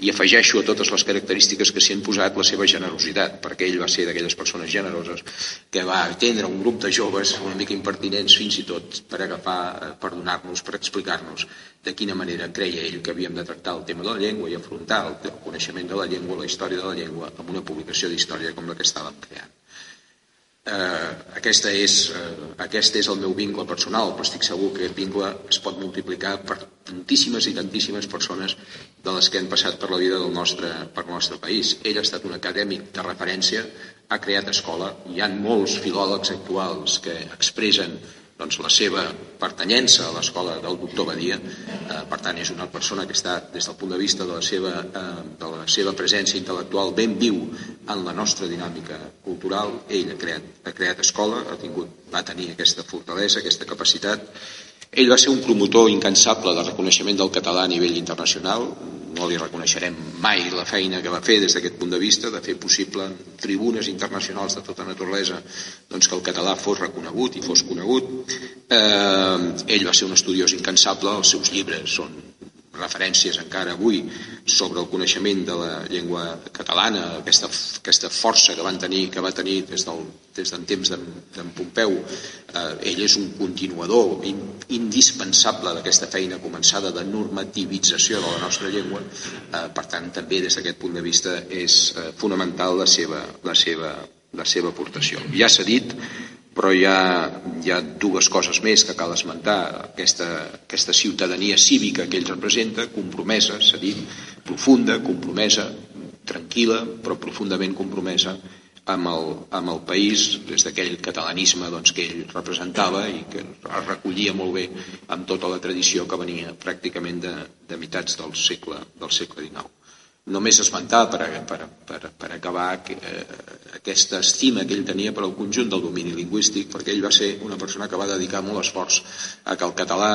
i afegeixo a totes les característiques que s'hi han posat la seva generositat, perquè ell va ser d'aquelles persones generoses que va atendre un grup de joves una mica impertinents fins i tot per agafar, eh, per donar-nos, per explicar-nos de quina manera creia ell que havíem de tractar el tema de la llengua i afrontar el coneixement de la llengua, la història de la llengua, amb una publicació d'història com la que estàvem creant. Eh, aquesta és, eh, aquest és el meu vincle personal, però estic segur que aquest vincle es pot multiplicar per tantíssimes i tantíssimes persones de les que han passat per la vida del nostre, per el nostre país. Ell ha estat un acadèmic de referència, ha creat escola, hi ha molts filòlegs actuals que expressen doncs, la seva pertanyença a l'escola del doctor Badia, eh, per tant és una persona que està des del punt de vista de la seva, eh, de la seva presència intel·lectual ben viu en la nostra dinàmica cultural, ell ha creat, ha creat escola, ha tingut, va tenir aquesta fortalesa, aquesta capacitat, ell va ser un promotor incansable del reconeixement del català a nivell internacional, no li reconeixerem mai la feina que va fer des d'aquest punt de vista, de fer possible tribunes internacionals de tota naturalesa doncs que el català fos reconegut i fos conegut. Eh, ell va ser un estudiós incansable, els seus llibres són referències encara avui sobre el coneixement de la llengua catalana, aquesta, aquesta força que van tenir que va tenir des del, des del temps d'en Pompeu. Eh, ell és un continuador in, indispensable d'aquesta feina començada de normativització de la nostra llengua. Eh, per tant, també des d'aquest punt de vista és eh, fonamental la seva, la, seva, la seva aportació. Ja s'ha dit però hi ha, hi ha dues coses més que cal esmentar. Aquesta, aquesta ciutadania cívica que ell representa, compromesa, s'ha dit, profunda, compromesa, tranquil·la, però profundament compromesa amb el, amb el país des d'aquell catalanisme doncs, que ell representava i que es recollia molt bé amb tota la tradició que venia pràcticament de, de mitats del segle, del segle XIX només esmentar per, per, per, per acabar eh, aquesta estima que ell tenia per al conjunt del domini lingüístic, perquè ell va ser una persona que va dedicar molt esforç a que el català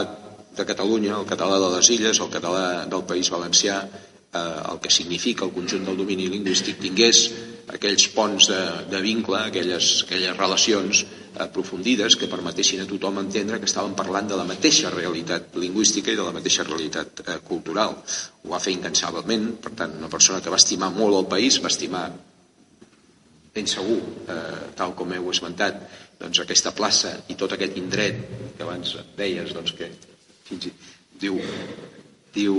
de Catalunya, el català de les illes, el català del País Valencià, eh, el que significa el conjunt del domini lingüístic, tingués aquells ponts de, de vincle, aquelles, aquelles relacions aprofundides que permetessin a tothom entendre que estàvem parlant de la mateixa realitat lingüística i de la mateixa realitat eh, cultural. Ho va fer incansablement, per tant, una persona que va estimar molt el país, va estimar ben segur, eh, tal com heu esmentat, doncs aquesta plaça i tot aquest indret que abans deies doncs, que fins i diu diu,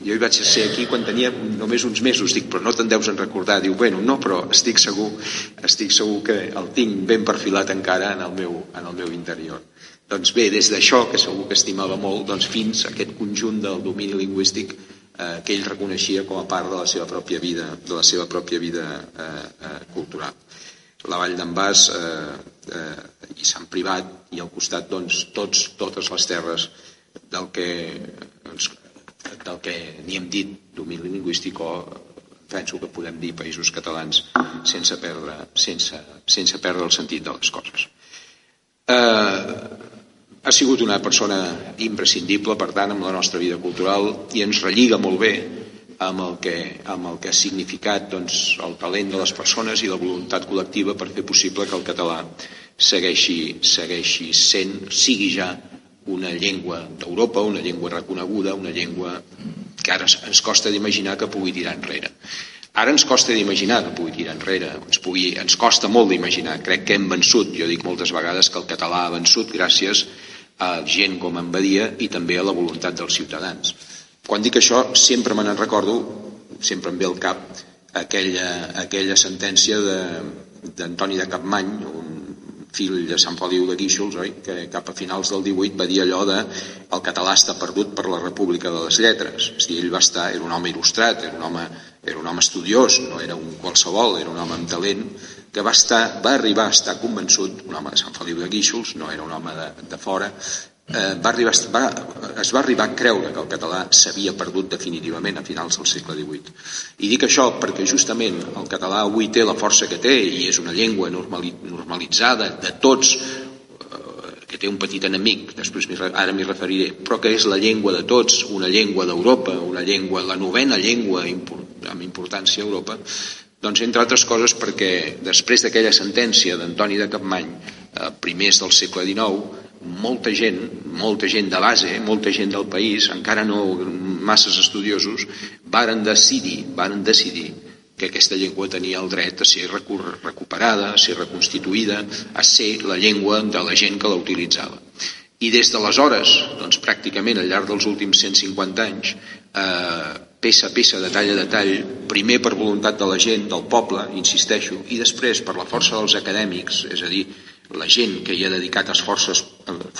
jo hi vaig ser aquí quan tenia només uns mesos, dic, però no te'n deus en recordar, diu, bueno, no, però estic segur, estic segur que el tinc ben perfilat encara en el meu, en el meu interior. Doncs bé, des d'això, que segur que estimava molt, doncs fins a aquest conjunt del domini lingüístic eh, que ell reconeixia com a part de la seva pròpia vida, de la seva pròpia vida eh, eh, cultural. La Vall d'en Bas eh, eh, i Sant Privat i al costat doncs, tots, totes les terres del que del que n'hi hem dit domini lingüístic o penso que podem dir països catalans sense perdre, sense, sense perdre el sentit de les coses. Eh, ha sigut una persona imprescindible, per tant, amb la nostra vida cultural i ens relliga molt bé amb el que, amb el que ha significat doncs, el talent de les persones i la voluntat col·lectiva per fer possible que el català segueixi, segueixi sent, sigui ja una llengua d'Europa, una llengua reconeguda, una llengua que ara ens costa d'imaginar que pugui tirar enrere. Ara ens costa d'imaginar que pugui tirar enrere, ens, pugui, ens costa molt d'imaginar. Crec que hem vençut, jo dic moltes vegades que el català ha vençut gràcies a gent com en Badia i també a la voluntat dels ciutadans. Quan dic això sempre me n'en recordo, sempre em ve al cap aquella, aquella sentència d'Antoni de, de Capmany, un fill de Sant Feliu de Guíxols, oi? que cap a finals del 18 va dir allò de el català està perdut per la República de les Lletres. És dir, ell va estar, era un home il·lustrat, era un home, era un home estudiós, no era un qualsevol, era un home amb talent, que va, estar, va arribar a estar convençut, un home de Sant Feliu de Guíxols, no era un home de, de fora, eh, va arribar, va, es va arribar a creure que el català s'havia perdut definitivament a finals del segle XVIII. I dic això perquè justament el català avui té la força que té i és una llengua normalitzada de tots, eh, que té un petit enemic, després ara m'hi referiré, però que és la llengua de tots, una llengua d'Europa, una llengua, la novena llengua amb importància a Europa, doncs, entre altres coses, perquè després d'aquella sentència d'Antoni de Capmany, eh, primers del segle XIX, molta gent, molta gent de base, molta gent del país, encara no masses estudiosos, varen decidir, varen decidir que aquesta llengua tenia el dret a ser recuperada, a ser reconstituïda, a ser la llengua de la gent que la utilitzava. I des d'aleshores, doncs pràcticament al llarg dels últims 150 anys, eh, peça a peça, detall a detall, primer per voluntat de la gent, del poble, insisteixo, i després per la força dels acadèmics, és a dir, la gent que hi ha dedicat esforços,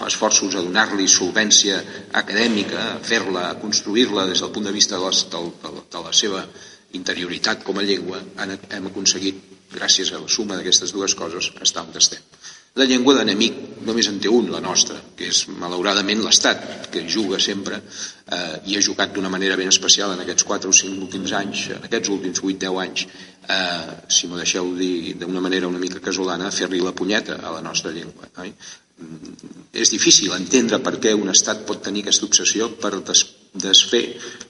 esforços a donar-li solvència acadèmica, a fer-la, a construir-la des del punt de vista de, les, de, de, la seva interioritat com a llengua, hem aconseguit, gràcies a la suma d'aquestes dues coses, estar on estem. La llengua d'enemic només en té un, la nostra, que és malauradament l'Estat, que juga sempre eh, i ha jugat d'una manera ben especial en aquests 4 o 5 últims anys, en aquests últims 8-10 anys, eh, si m'ho deixeu dir d'una manera una mica casolana, fer-li la punyeta a la nostra llengua. Oi? Mm, és difícil entendre per què un estat pot tenir aquesta obsessió per des, desfer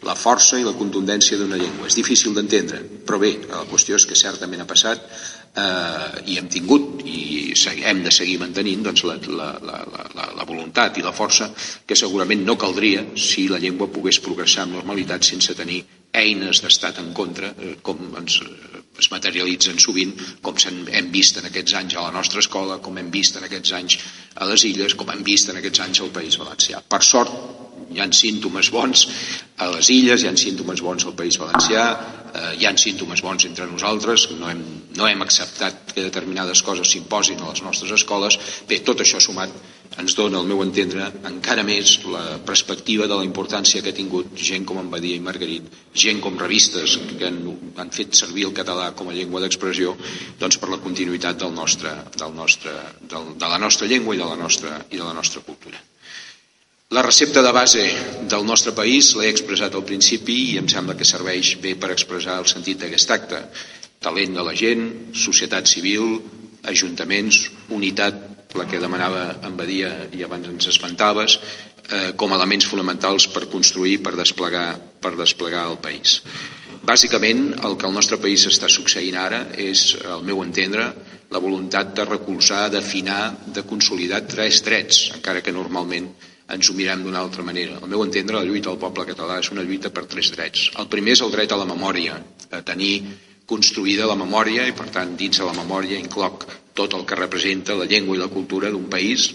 la força i la contundència d'una llengua. És difícil d'entendre, però bé, la qüestió és que certament ha passat eh, i hem tingut i hem de seguir mantenint doncs, la, la, la, la, la voluntat i la força que segurament no caldria si la llengua pogués progressar amb normalitat sense tenir eines d'estat en contra, eh, com ens, es materialitzen sovint, com hem vist en aquests anys a la nostra escola, com hem vist en aquests anys a les illes, com hem vist en aquests anys al País Valencià. Per sort, hi han símptomes bons a les illes, hi han símptomes bons al País Valencià, eh, hi han símptomes bons entre nosaltres, no hem, no hem acceptat que determinades coses s'imposin a les nostres escoles. Bé, tot això sumat ens dona, al meu entendre, encara més la perspectiva de la importància que ha tingut gent com en Badia i Margarit, gent com revistes que han, han fet servir el català com a llengua d'expressió doncs per la continuïtat del nostre, del nostre, del, de la nostra llengua i de la nostra, i de la nostra cultura. La recepta de base del nostre país l'he expressat al principi i em sembla que serveix bé per expressar el sentit d'aquest acte. Talent de la gent, societat civil, ajuntaments, unitat, la que demanava en Badia i abans ens espantaves, eh, com a elements fonamentals per construir, per desplegar, per desplegar el país. Bàsicament, el que al nostre país està succeint ara és, al meu entendre, la voluntat de recolzar, d'afinar, de consolidar tres drets, encara que normalment ens ho mirem d'una altra manera. Al meu entendre, la lluita del poble català és una lluita per tres drets. El primer és el dret a la memòria, a tenir construïda la memòria i, per tant, dins de la memòria incloc tot el que representa la llengua i la cultura d'un país,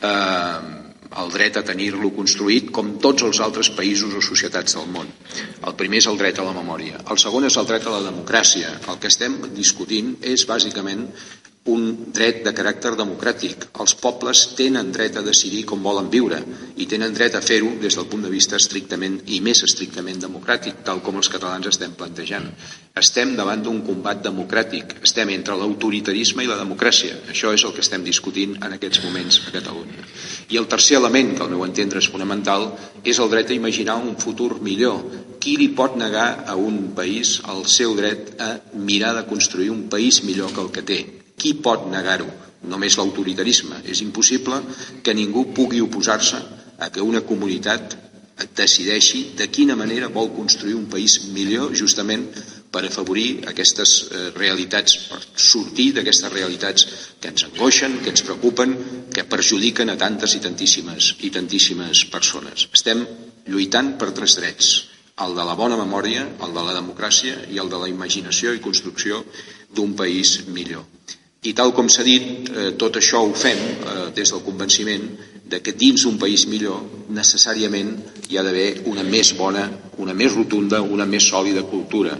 eh, el dret a tenir-lo construït com tots els altres països o societats del món. El primer és el dret a la memòria. El segon és el dret a la democràcia. El que estem discutint és bàsicament un dret de caràcter democràtic. Els pobles tenen dret a decidir com volen viure i tenen dret a fer-ho des del punt de vista estrictament i més estrictament democràtic, tal com els catalans estem plantejant. Estem davant d'un combat democràtic, estem entre l'autoritarisme i la democràcia. Això és el que estem discutint en aquests moments a Catalunya. I el tercer element, que al meu entendre és fonamental, és el dret a imaginar un futur millor. Qui li pot negar a un país el seu dret a mirar de construir un país millor que el que té? Qui pot negar-ho? Només l'autoritarisme. És impossible que ningú pugui oposar-se a que una comunitat decideixi de quina manera vol construir un país millor justament per afavorir aquestes eh, realitats, per sortir d'aquestes realitats que ens angoixen, que ens preocupen, que perjudiquen a tantes i tantíssimes i tantíssimes persones. Estem lluitant per tres drets, el de la bona memòria, el de la democràcia i el de la imaginació i construcció d'un país millor. I tal com s'ha dit, eh, tot això ho fem eh, des del convenciment de que dins un país millor necessàriament hi ha d'haver una més bona, una més rotunda, una més sòlida cultura.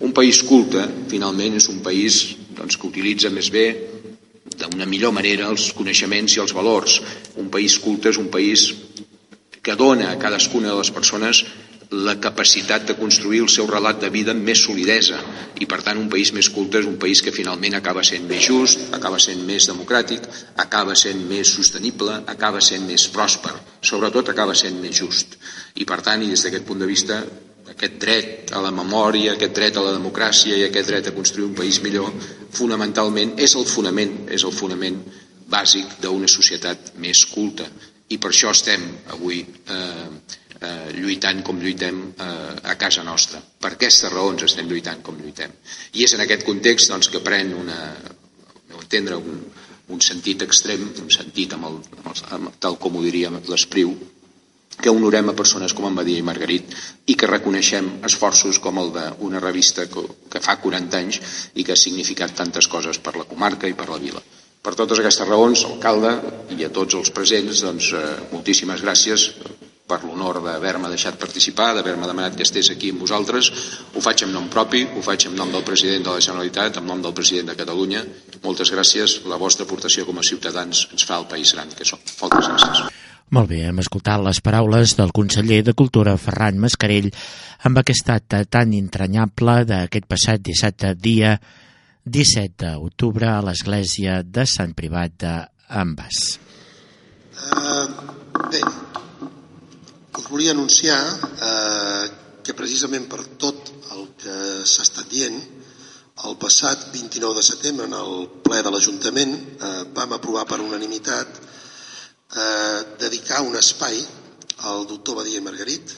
Un país culte, finalment, és un país doncs, que utilitza més bé d'una millor manera els coneixements i els valors. Un país culte és un país que dona a cadascuna de les persones la capacitat de construir el seu relat de vida amb més solidesa i per tant un país més culte és un país que finalment acaba sent més just, acaba sent més democràtic, acaba sent més sostenible, acaba sent més pròsper, sobretot acaba sent més just. I per tant, i des d'aquest punt de vista, aquest dret a la memòria, aquest dret a la democràcia i aquest dret a construir un país millor, fonamentalment és el fonament, és el fonament bàsic d'una societat més culta. I per això estem avui eh, eh, lluitant com lluitem eh, a casa nostra. Per aquestes raons estem lluitant com lluitem. I és en aquest context doncs, que pren una, no entendre, un, un sentit extrem, un sentit amb el, amb el, amb, tal com ho diríem l'espriu, que honorem a persones com en Badia i Margarit i que reconeixem esforços com el d'una revista que, que fa 40 anys i que ha significat tantes coses per la comarca i per la vila. Per totes aquestes raons, alcalde i a tots els presents, doncs, eh, moltíssimes gràcies per l'honor d'haver-me deixat participar, d'haver-me demanat que estés aquí amb vosaltres. Ho faig en nom propi, ho faig en nom del president de la Generalitat, en nom del president de Catalunya. Moltes gràcies. La vostra aportació com a ciutadans ens fa el país gran que som. Moltes gràcies. Molt bé, hem escoltat les paraules del conseller de Cultura, Ferran Mascarell, amb aquest acte tan entranyable d'aquest passat dissabte, dia 17 d'octubre, a l'església de Sant Privat d'Ambas. Uh, bé, us volia anunciar eh, que precisament per tot el que s'ha estat dient, el passat 29 de setembre, en el ple de l'Ajuntament, eh, vam aprovar per unanimitat eh, dedicar un espai al doctor Badia i Margarit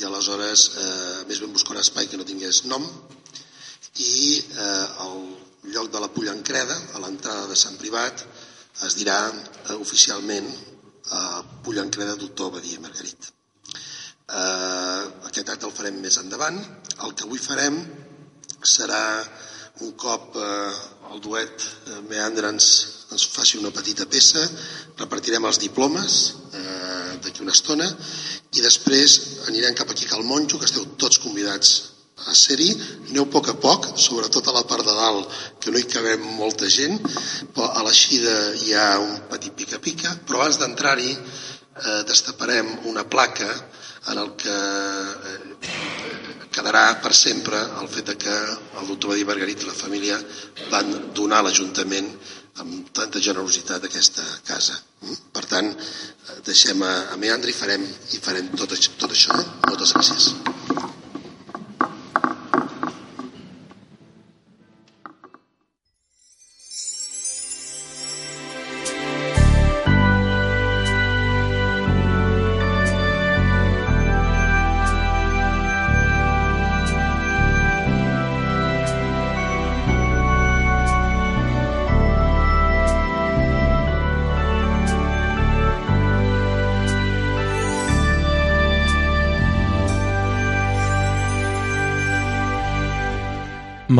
i aleshores eh, més ben buscar un espai que no tingués nom i eh, el lloc de la Pollancreda, a l'entrada de Sant Privat, es dirà eh, oficialment eh, Pollancreda doctor Badia Margarit. Eh, aquest acte el farem més endavant. El que avui farem serà un cop eh, el duet eh, ens, ens faci una petita peça, repartirem els diplomes eh, d'aquí una estona i després anirem cap aquí al Monjo, que esteu tots convidats a ser-hi, aneu a poc a poc, sobretot a la part de dalt, que no hi cabem molta gent, però a l'eixida hi ha un petit pica-pica, però abans d'entrar-hi eh, destaparem una placa en el que eh, quedarà per sempre el fet de que el doctor Badí Margarit i la família van donar a l'Ajuntament amb tanta generositat aquesta casa. Mm? Per tant, eh, deixem a, a i farem, i farem tot, tot això. Moltes gràcies.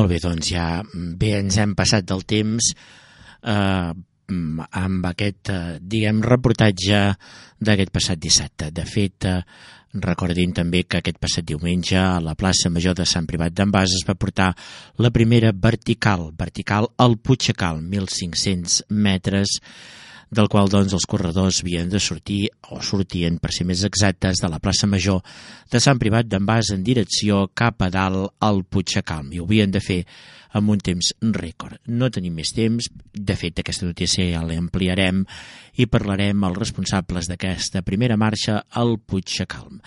Molt bé, doncs ja bé ens hem passat del temps. Eh, mm, amb aquest, eh, diguem, reportatge d'aquest passat dissabte. De fet, eh, recordin també que aquest passat diumenge a la plaça Major de Sant Privat d'en es va portar la primera vertical, vertical al Puigsecal, 1.500 metres, del qual doncs, els corredors havien de sortir, o sortien, per ser més exactes, de la plaça Major de Sant Privat d'en en direcció cap a dalt al Puigsecal. I ho havien de fer amb un temps rècord. No tenim més temps, de fet aquesta notícia ja l'ampliarem i parlarem als responsables d'aquesta primera marxa al Puig Xacalm.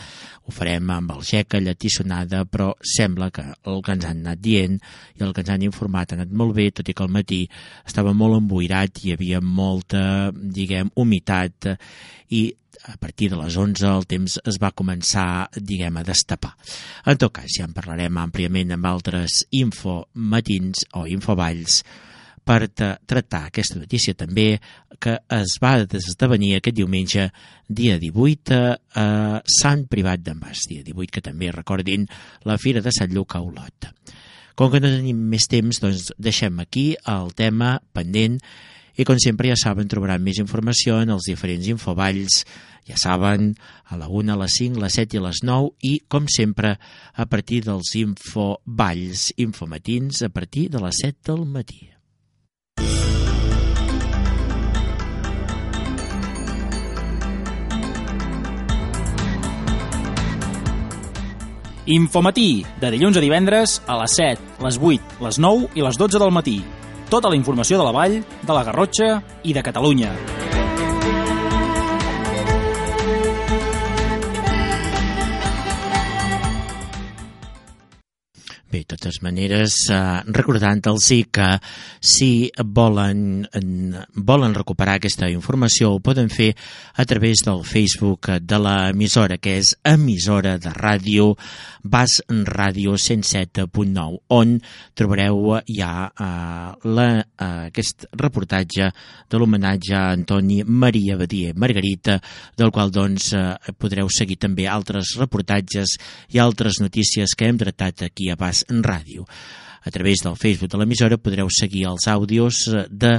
Ho farem amb el Geca Llatissonada, però sembla que el que ens han anat dient i el que ens han informat ha anat molt bé, tot i que al matí estava molt emboirat, hi havia molta, diguem, humitat i a partir de les 11 el temps es va començar, diguem, a destapar. En tot cas, ja en parlarem àmpliament amb altres infomatins o infovalls per tractar aquesta notícia també que es va esdevenir aquest diumenge dia 18 a Sant Privat d'en Bas, dia 18 que també recordin la Fira de Sant Lluc a Olot. Com que no tenim més temps, doncs deixem aquí el tema pendent i com sempre ja saben trobaran més informació en els diferents infovalls ja saben, a la 1, a les 5, a les 7 i les 9 i, com sempre, a partir dels infovalls, infomatins, a partir de les 7 del matí. Infomatí, de dilluns a divendres a les 7, les 8, les 9 i les 12 del matí. Tota la informació de la Vall, de la Garrotxa i de Catalunya. Bé, de totes maneres, eh, recordant-los que si volen, volen recuperar aquesta informació ho poden fer a través del Facebook de l'emissora, que és emissora de ràdio Bas Ràdio 107.9, on trobareu ja eh, la, eh, aquest reportatge de l'homenatge a Antoni Maria Badia Margarita, del qual doncs, eh, podreu seguir també altres reportatges i altres notícies que hem tractat aquí a Bas Ràdio. A través del Facebook de l'emissora podreu seguir els àudios de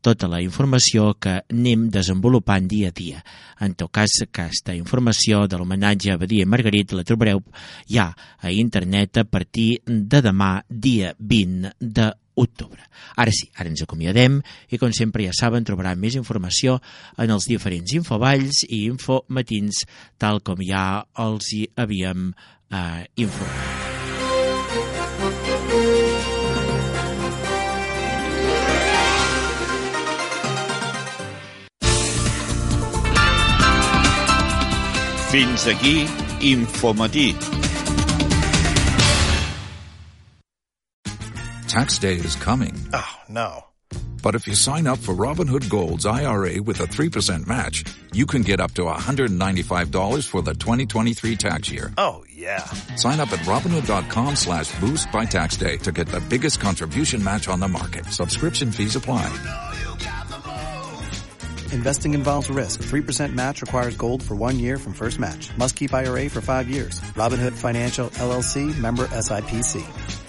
tota la informació que anem desenvolupant dia a dia. En tot cas, aquesta informació de l'homenatge a Badia Margarit la trobareu ja a internet a partir de demà, dia 20 de octubre. Ara sí, ara ens acomiadem i com sempre ja saben trobaran més informació en els diferents infovalls i infomatins tal com ja els hi havíem eh, informat. Fins aquí Infomatí. Tax day is coming. Oh, no. But if you sign up for Robinhood Gold's IRA with a 3% match, you can get up to $195 for the 2023 tax year. Oh, yeah. Sign up at Robinhood.com slash boost by tax day to get the biggest contribution match on the market. Subscription fees apply. Oh, Investing involves risk. 3% match requires gold for one year from first match. Must keep IRA for five years. Robinhood Financial LLC member SIPC.